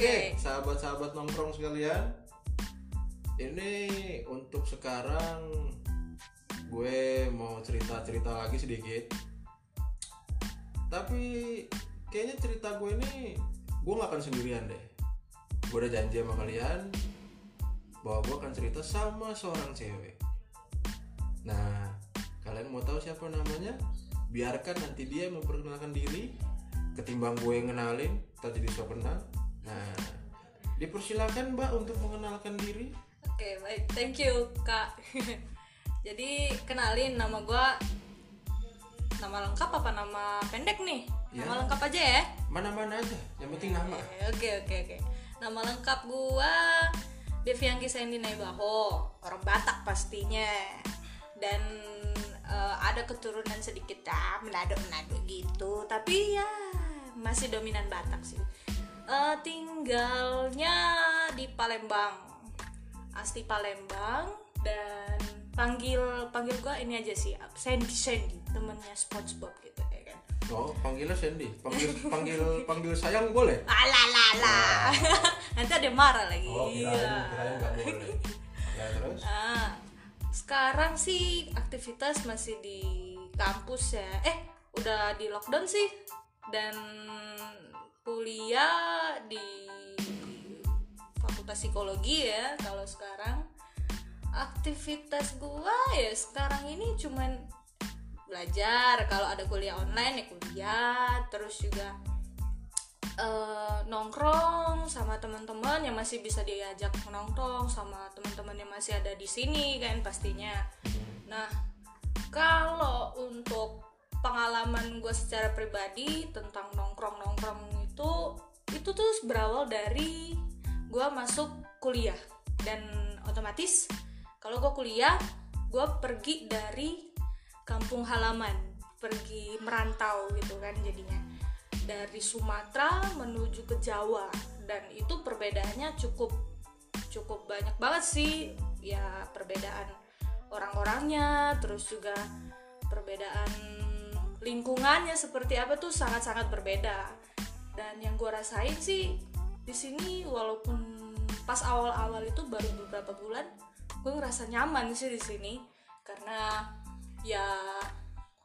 Oke, sahabat-sahabat nongkrong sekalian. Ini untuk sekarang gue mau cerita-cerita lagi sedikit. Tapi kayaknya cerita gue ini gue gak akan sendirian deh. Gue udah janji sama kalian bahwa gue akan cerita sama seorang cewek. Nah, kalian mau tahu siapa namanya? Biarkan nanti dia memperkenalkan diri ketimbang gue yang ngenalin, kita jadi so kenal. Nah, dipersilakan Mbak untuk mengenalkan diri. Oke, baik. Thank you, Kak. Jadi, kenalin nama gua nama lengkap apa nama pendek nih? Ya. Nama lengkap aja ya. Mana-mana aja, yang penting nama. Oke, oke, oke. Nama lengkap gua Deviangki Sandy Naibaho, orang Batak pastinya. Dan eh, ada keturunan sedikit ya, menado-menado gitu. Tapi ya masih dominan Batak sih. Eh, tinggalnya di Palembang. Asli Palembang dan panggil panggil gua ini aja sih Sandy Sandy temennya SpongeBob gitu ya kan Oh, panggilnya Sandy. Panggil panggil panggil sayang boleh? Alalala. Nanti ada marah lagi. Oh, kirain Iya. kirain nggak boleh. Ya terus? Ah, sekarang sih aktivitas masih di kampus ya. Eh, udah di lockdown sih. Dan kuliah di Fakultas Psikologi ya kalau sekarang. Aktivitas gua ya sekarang ini cuman belajar kalau ada kuliah online ya kuliah terus juga eh, nongkrong sama teman-teman yang masih bisa diajak nongkrong sama teman-teman yang masih ada di sini kan pastinya. Nah, kalau untuk pengalaman gue secara pribadi tentang nongkrong-nongkrong itu itu tuh berawal dari gue masuk kuliah. Dan otomatis kalau gue kuliah gue pergi dari kampung halaman pergi merantau gitu kan jadinya. Dari Sumatera menuju ke Jawa dan itu perbedaannya cukup cukup banyak banget sih. Ya perbedaan orang-orangnya terus juga perbedaan lingkungannya seperti apa tuh sangat-sangat berbeda dan yang gue rasain sih di sini walaupun pas awal-awal itu baru beberapa bulan gue ngerasa nyaman sih di sini. Karena ya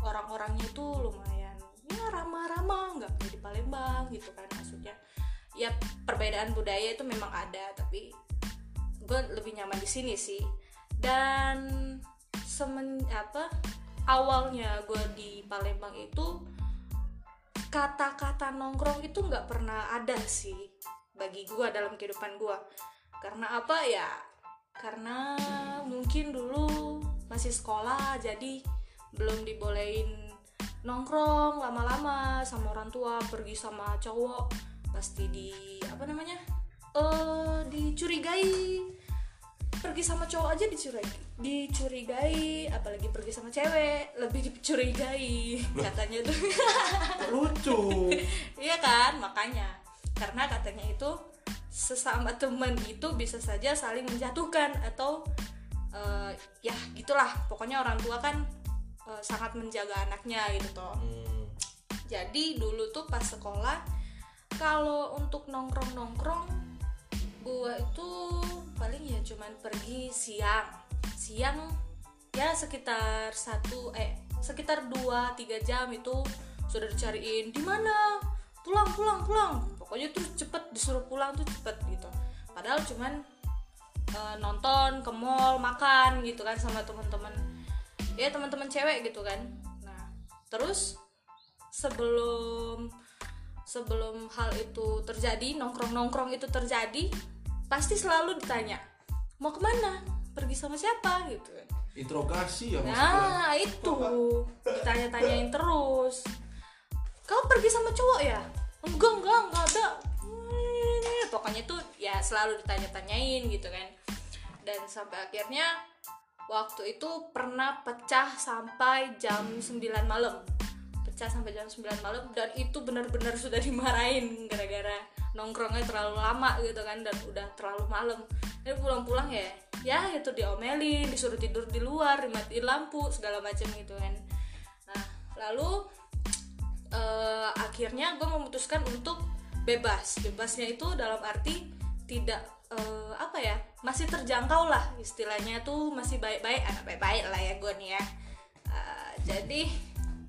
orang-orangnya itu lumayan ya ramah-ramah nggak kayak di Palembang gitu kan maksudnya. Ya perbedaan budaya itu memang ada tapi gue lebih nyaman di sini sih. Dan semen apa awalnya gue di Palembang itu kata-kata nongkrong itu nggak pernah ada sih bagi gue dalam kehidupan gue karena apa ya? Karena mungkin dulu masih sekolah jadi belum dibolehin nongkrong lama-lama sama orang tua pergi sama cowok pasti di apa namanya eh dicurigai pergi sama cowok aja dicurigai dicurigai apalagi pergi sama cewek lebih dicurigai katanya tuh. Lucu. iya kan makanya. Karena katanya itu sesama teman itu bisa saja saling menjatuhkan atau eh, ya gitulah. Pokoknya orang tua kan eh, sangat menjaga anaknya gitu toh. Hmm. jadi dulu tuh pas sekolah kalau untuk nongkrong nongkrong gua itu paling ya cuman pergi siang. Siang ya sekitar satu eh sekitar 2-3 jam itu sudah dicariin. Di mana? Pulang pulang pulang. Pokoknya tuh cepet disuruh pulang tuh cepet gitu. Padahal cuman eh, nonton ke mall makan gitu kan sama teman-teman. Ya teman-teman cewek gitu kan. Nah terus sebelum sebelum hal itu terjadi nongkrong nongkrong itu terjadi pasti selalu ditanya mau ke mana pergi sama siapa gitu Interogasi ya maksudnya. Nah itu ditanya-tanyain terus. Kau pergi sama cowok ya? Enggak enggak enggak ada. Pokoknya tuh ya selalu ditanya-tanyain gitu kan. Dan sampai akhirnya waktu itu pernah pecah sampai jam 9 malam. Pecah sampai jam 9 malam dan itu benar-benar sudah dimarahin gara-gara nongkrongnya terlalu lama gitu kan dan udah terlalu malam. Jadi pulang-pulang ya ya itu diomelin disuruh tidur di luar dimatiin lampu segala macam gitu kan. Nah lalu eh, akhirnya gue memutuskan untuk bebas. Bebasnya itu dalam arti tidak eh, apa ya masih terjangkau lah istilahnya tuh masih baik-baik anak baik-baik lah ya gue nih ya. Eh, jadi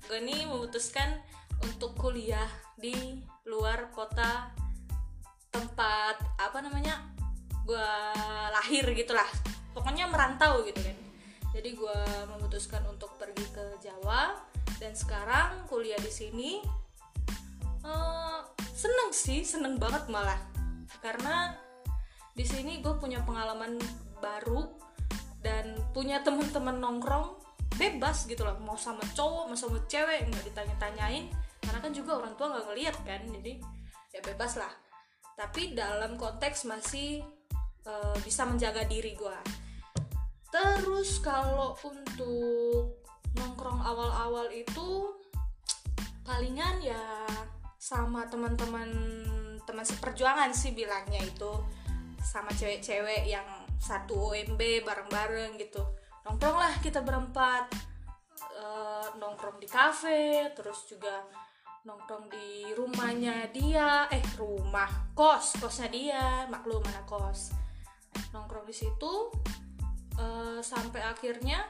gue nih memutuskan untuk kuliah di luar kota tempat apa namanya gue lahir gitulah. Pokoknya merantau gitu kan. Jadi gue memutuskan untuk pergi ke Jawa dan sekarang kuliah di sini. Eh, seneng sih seneng banget malah. Karena di sini gue punya pengalaman baru dan punya teman-teman nongkrong bebas gitu loh. Mau sama cowok mau sama cewek nggak ditanya-tanyain. Karena kan juga orang tua nggak ngeliat kan jadi ya bebas lah tapi dalam konteks masih eh, bisa menjaga diri gue terus kalau untuk nongkrong awal-awal itu palingan ya sama teman-teman teman seperjuangan sih bilangnya itu. Sama cewek-cewek yang satu OMB bareng-bareng gitu. Nongkrong lah kita berempat Eh, nongkrong di kafe terus juga nongkrong di rumahnya dia. Eh rumah kos kosnya dia. Maklum mana kos. Nongkrong di situ eh, sampai akhirnya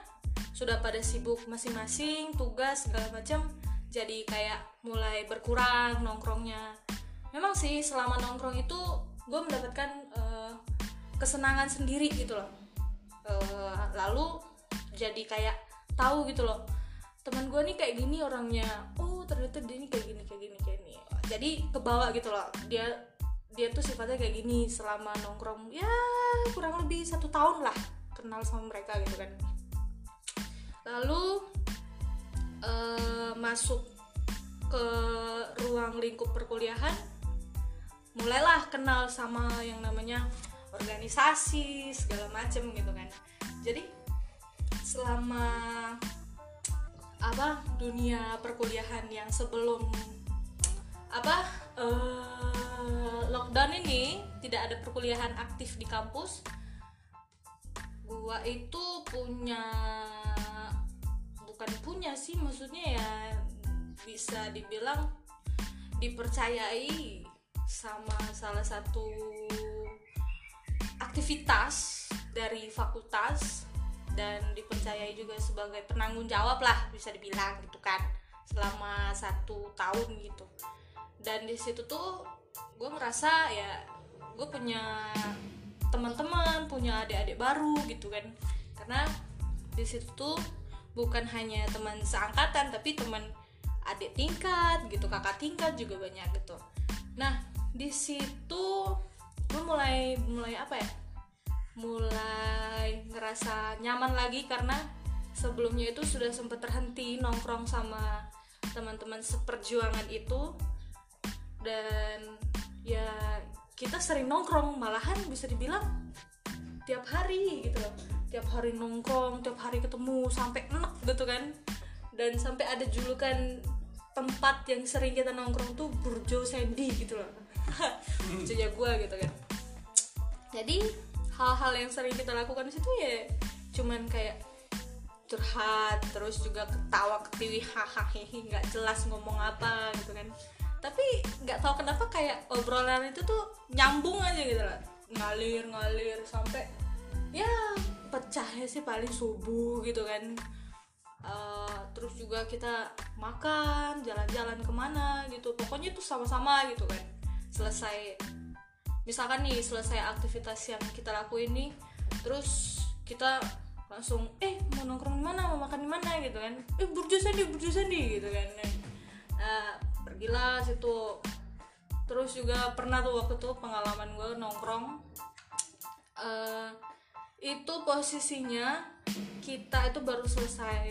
sudah pada sibuk masing-masing tugas segala macam jadi kayak mulai berkurang nongkrongnya. Memang sih selama nongkrong itu gue mendapatkan eh, kesenangan sendiri gitu loh. Eh, lalu jadi kayak tahu gitu loh teman gue nih kayak gini orangnya. Oh ternyata dia nih kayak gini kayak gini kayak gini. Jadi kebawa gitu loh. Dia dia tuh sifatnya kayak gini selama nongkrong ya kurang lebih satu tahun lah kenal sama mereka gitu kan. Lalu eh, masuk ke ruang lingkup perkuliahan mulailah kenal sama yang namanya organisasi segala macem gitu kan. Jadi selama apa dunia perkuliahan yang sebelum apa eh, lockdown ini tidak ada perkuliahan aktif di kampus gua itu punya bukan punya sih maksudnya ya bisa dibilang dipercayai sama salah satu aktivitas dari fakultas dan dipercayai juga sebagai penanggung jawab lah bisa dibilang gitu kan selama satu tahun gitu. Dan di situ tuh gue merasa ya gue punya teman-teman punya adik-adik baru gitu kan. Karena di situ tuh bukan hanya teman seangkatan tapi teman adik tingkat gitu kakak tingkat juga banyak gitu. Nah di situ gue mulai mulai apa ya mulai ngerasa nyaman lagi karena sebelumnya itu sudah sempat terhenti nongkrong sama teman-teman seperjuangan itu. Dan ya kita sering nongkrong malahan bisa dibilang tiap hari gitu loh. Tiap hari nongkrong tiap hari ketemu sampai enak gitu kan. Dan sampai ada julukan tempat yang sering kita nongkrong tuh Burjo Sandy gitu loh. Burjonya gue gitu kan. Jadi hal-hal yang sering kita lakukan di situ ya cuman kayak curhat terus juga ketawa ketiwi hahaha nggak jelas ngomong apa gitu kan. Tapi nggak tahu kenapa kayak obrolan itu tuh nyambung aja gitu lah. Ngalir ngalir sampai ya pecahnya sih paling subuh gitu kan. Eh, terus juga kita makan jalan-jalan ke mana gitu. Pokoknya tuh sama-sama gitu kan. Selesai misalkan nih selesai aktivitas yang kita lakuin nih terus kita langsung eh mau nongkrong di mana? Mau makan di mana? gitu kan. Eh burjo sandi burjo sandi gitu kan. Nah, pergilah situ. Terus juga pernah tuh waktu itu pengalaman gue nongkrong Eh, itu posisinya kita itu baru selesai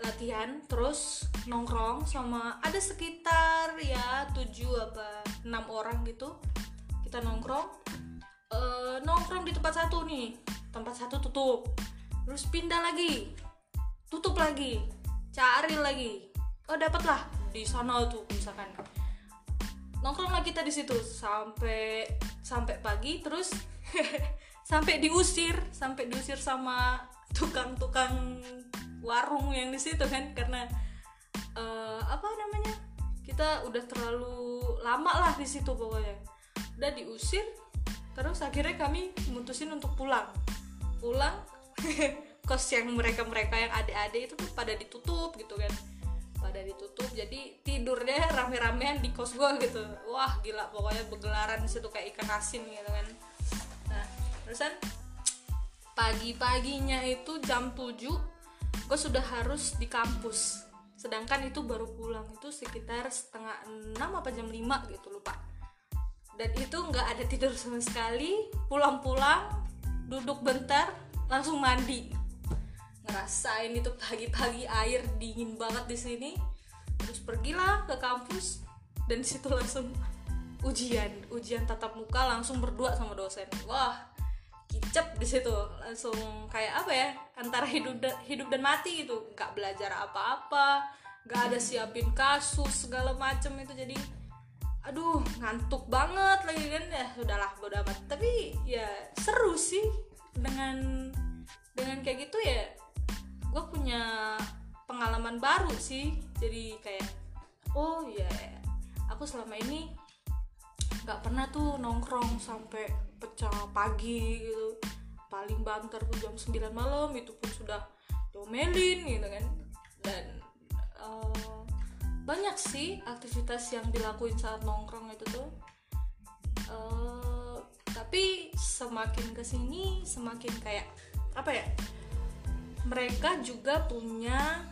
latihan terus nongkrong sama ada sekitar ya 7 apa 6 orang gitu kita nongkrong Eh, nongkrong di tempat satu nih. Tempat satu tutup. Terus pindah lagi. Tutup lagi. Cari lagi. Oh dapatlah di sana tuh misalkan. Nongkronglah kita di situ. Sampai sampai pagi terus sampai diusir. Sampai diusir sama tukang-tukang warung yang di situ kan. Karena eh, apa namanya? Kita udah terlalu lama lah di situ pokoknya udah diusir terus akhirnya kami memutusin untuk pulang. Pulang kos yang mereka mereka yang adik-adik itu tuh pada ditutup gitu kan. Pada ditutup jadi tidurnya rame-ramean di kos gua gitu. Wah gila pokoknya begelaran di situ kayak ikan asin gitu kan. Nah terusan pagi-paginya itu jam 7 gue sudah harus di kampus. Sedangkan itu baru pulang itu sekitar setengah enam apa jam 5 gitu lupa dan itu nggak ada tidur sama sekali pulang-pulang duduk bentar langsung mandi. Ngerasain itu pagi-pagi air dingin banget di sini. Terus pergilah ke kampus dan situ langsung ujian ujian tatap muka langsung berdua sama dosen. Wah kicep di situ. Langsung kayak apa ya antara hidup dan hidup dan mati gitu. Nggak belajar apa-apa nggak ada siapin kasus segala macem itu. Jadi aduh ngantuk banget lagi kan ya. Sudahlah bodo amat. Tapi ya seru sih dengan dengan kayak gitu ya gue punya pengalaman baru sih. Jadi kayak oh ya aku selama ini nggak pernah tuh nongkrong sampai pecah pagi gitu. Paling banter tuh jam 9 malam itu pun sudah domelin gitu kan. Dan uh, banyak sih aktivitas yang dilakuin saat nongkrong itu tuh. Uh, tapi semakin ke sini semakin kayak apa ya mereka juga punya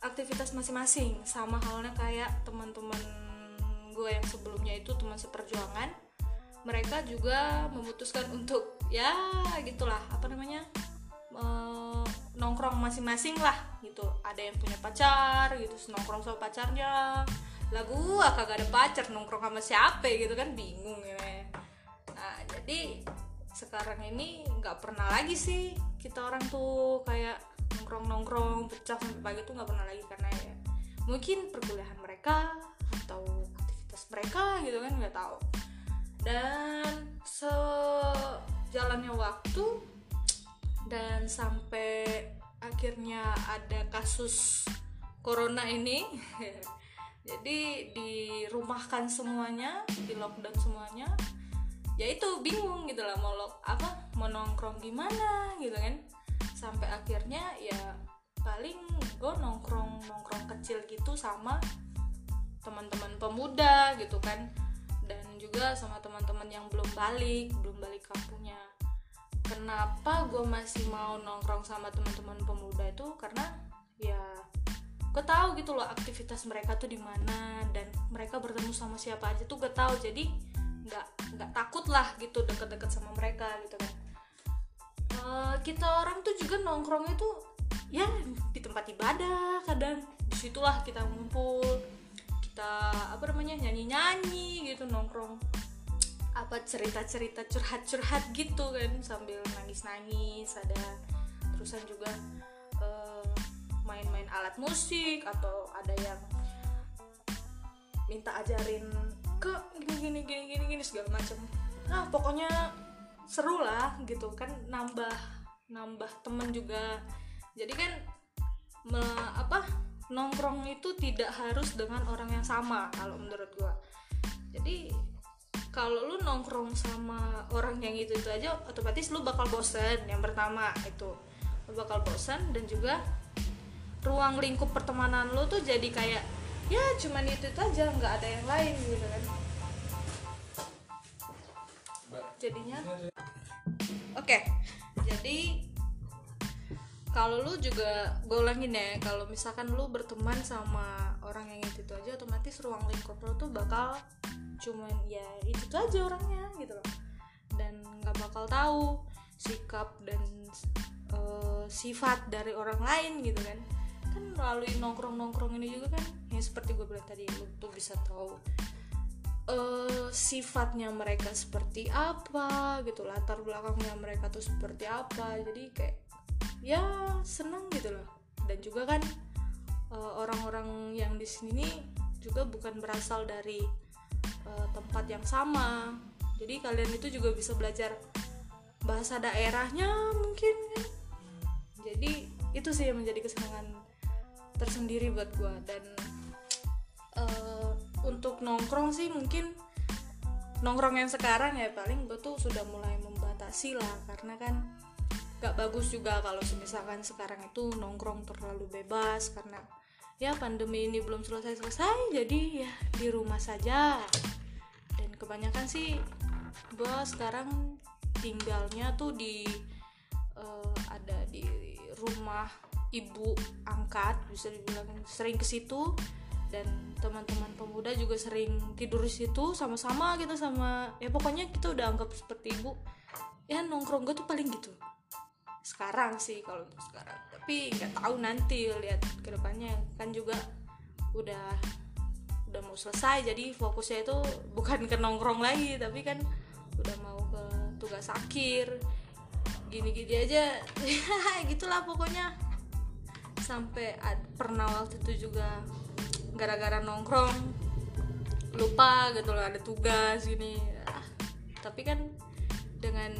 aktivitas masing-masing. Sama halnya kayak teman-teman gue yang sebelumnya itu teman seperjuangan mereka juga memutuskan untuk ya gitulah apa namanya e, nongkrong masing-masing lah gitu. Ada yang punya pacar gitu. Nongkrong sama pacarnya. Lagu ah kagak ada pacar nongkrong sama siapa gitu kan. Bingung ya. Nah jadi sekarang ini nggak pernah lagi sih kita orang tuh kayak nongkrong nongkrong pecah sampai pagi tuh nggak pernah lagi. Karena ya mungkin perkuliahan mereka atau aktivitas mereka gitu kan nggak tahu. Dan sejalannya waktu dan sampai akhirnya ada kasus corona ini. Jadi dirumahkan semuanya di lockdown semuanya. Ya itu bingung gitu lah mau lo, apa mau nongkrong gimana gitu kan. Sampai akhirnya ya paling gue nongkrong nongkrong kecil gitu sama teman-teman pemuda gitu kan. Dan juga sama teman-teman yang belum balik belum balik kampungnya kenapa gue masih mau nongkrong sama teman-teman pemuda itu? Karena ya gue tahu gitu loh aktivitas mereka tuh di mana dan mereka bertemu sama siapa aja tuh gue tahu. Jadi nggak nggak takut lah gitu deket-deket sama mereka gitu kan. Uh, kita orang tuh juga nongkrong itu ya di tempat ibadah kadang. Di situlah kita ngumpul kita apa namanya nyanyi nyanyi gitu nongkrong apa cerita cerita curhat curhat gitu kan sambil nangis nangis ada terusan juga uh, main-main alat musik atau ada yang minta ajarin ke gini gini gini gini gini segala macam. Nah pokoknya seru lah gitu kan nambah nambah temen juga. Jadi kan me, apa nongkrong itu tidak harus dengan orang yang sama kalau menurut gua. Jadi kalau lu nongkrong sama orang yang itu itu aja otomatis lu bakal bosen yang pertama itu. Lu bakal bosen dan juga ruang lingkup pertemanan lu tuh jadi kayak ya cuman itu, itu aja nggak ada yang lain gitu kan. Jadinya oke okay, jadi kalau lu juga gue ulangin ya kalau misalkan lu berteman sama orang yang itu, itu aja otomatis ruang lingkup lu tuh bakal cuman ya itu, aja orangnya gitu loh. Dan nggak bakal tahu sikap dan uh, sifat dari orang lain gitu kan. Kan melalui nongkrong nongkrong ini juga kan yang seperti gue bilang tadi lu tuh bisa tahu uh, sifatnya mereka seperti apa gitu. Latar belakangnya mereka tuh seperti apa. Jadi kayak ya seneng gitu loh. Dan juga kan orang orang-orang yang di sini juga bukan berasal dari uh, tempat yang sama. Jadi kalian itu juga bisa belajar bahasa daerahnya mungkin. Jadi itu sih yang menjadi kesenangan tersendiri buat gue dan uh, untuk nongkrong sih mungkin nongkrong yang sekarang ya paling gue tuh sudah mulai membatasi lah. Karena kan gak bagus juga kalau misalkan sekarang itu nongkrong terlalu bebas karena ya pandemi ini belum selesai selesai jadi ya di rumah saja kebanyakan sih gue sekarang tinggalnya tuh di eh, ada di rumah ibu angkat bisa dibilang sering ke situ. Dan teman-teman pemuda juga sering tidur di situ sama-sama gitu sama ya pokoknya kita udah anggap seperti ibu. Ya nongkrong gue tuh paling gitu. Sekarang sih kalau untuk sekarang. Tapi nggak tahu nanti lihat ke depannya kan juga udah udah mau selesai jadi fokusnya itu bukan ke nongkrong lagi tapi kan udah mau ke tugas akhir. Gini-gini aja. Gitulah pokoknya. Sampai pernah waktu itu juga gara-gara nongkrong lupa gitu loh ada tugas gini. Ah, tapi kan dengan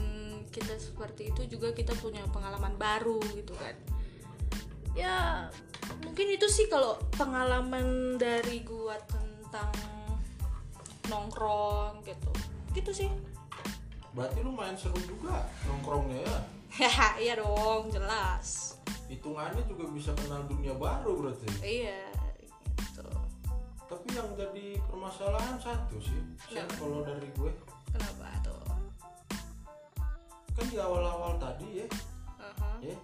kita seperti itu juga kita punya pengalaman baru gitu kan. Ya mungkin itu sih kalau pengalaman dari gua tentang nongkrong gitu. Gitu sih. Berarti lumayan seru juga nongkrongnya ya? Iya dong jelas. Hitungannya juga bisa kenal dunia baru berarti. Iya gitu. Tapi yang jadi permasalahan satu sih Sen, Kenapa? kalau dari gue? Kenapa tuh? Kan di awal-awal tadi ya Aha. ya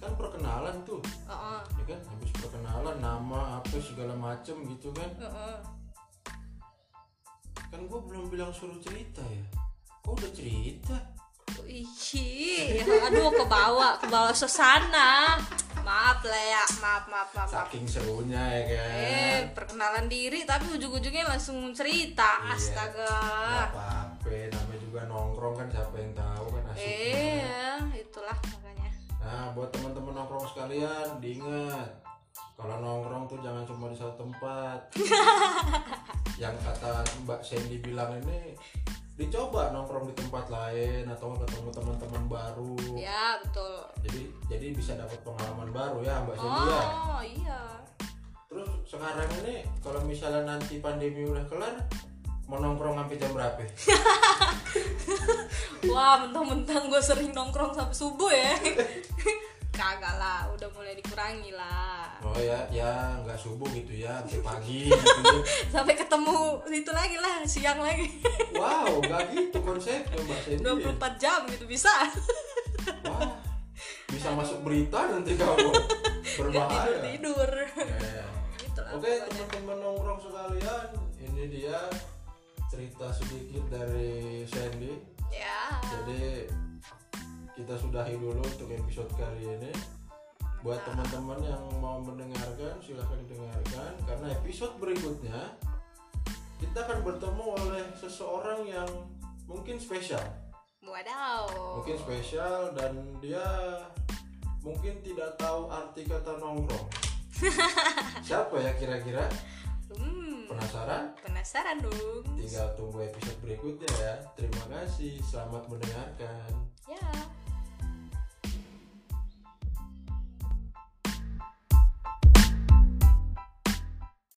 kan perkenalan tuh Heeh. ya kan habis perkenalan nama apa segala macem gitu kan Heeh. kan gue belum bilang suruh cerita ya kok udah cerita Ih, aduh ke bawah, ke bawah suasana. Maaf lah ya, maaf, maaf, maaf. saking serunya ya kan Eh, perkenalan diri tapi ujung-ujungnya langsung cerita. Iya. Astaga. Nggak apa-apa namanya juga nongkrong kan siapa yang tahu kan asiknya Eh. Nah, buat teman-teman nongkrong sekalian, diingat kalau nongkrong tuh jangan cuma di satu tempat. Yang kata Mbak Sandy bilang ini dicoba nongkrong di tempat lain atau ketemu teman-teman baru. Ya, betul. Jadi jadi bisa dapat pengalaman baru ya Mbak Sandy ya. Oh, iya. Terus sekarang ini kalau misalnya nanti pandemi udah kelar mau nongkrong sampai jam berapa? Wah, mentang-mentang gue sering nongkrong sampai subuh ya. Kagak lah, udah mulai dikurangi lah. Oh ya, ya nggak subuh gitu ya, sampai pagi gitu. Sampai ketemu itu lagi lah, siang lagi. Wow, nggak gitu konsepnya Mbak Sandy. 24 jam gitu bisa. Wah, bisa masuk berita nanti kamu berbahaya. Tidur. Ya. Itulah Oke pokoknya. teman-teman nongkrong sekalian, ini dia cerita sedikit dari Sandy. Ya. Jadi kita sudahi dulu untuk episode kali ini. Buat teman-teman yang mau mendengarkan, silahkan didengarkan karena episode berikutnya kita akan bertemu oleh seseorang yang mungkin spesial. Wadaw. mungkin spesial dan dia mungkin tidak tahu arti kata nongkrong siapa ya kira-kira Hmm, penasaran penasaran dong. tinggal tunggu episode berikutnya ya terima kasih selamat mendengarkan Ya.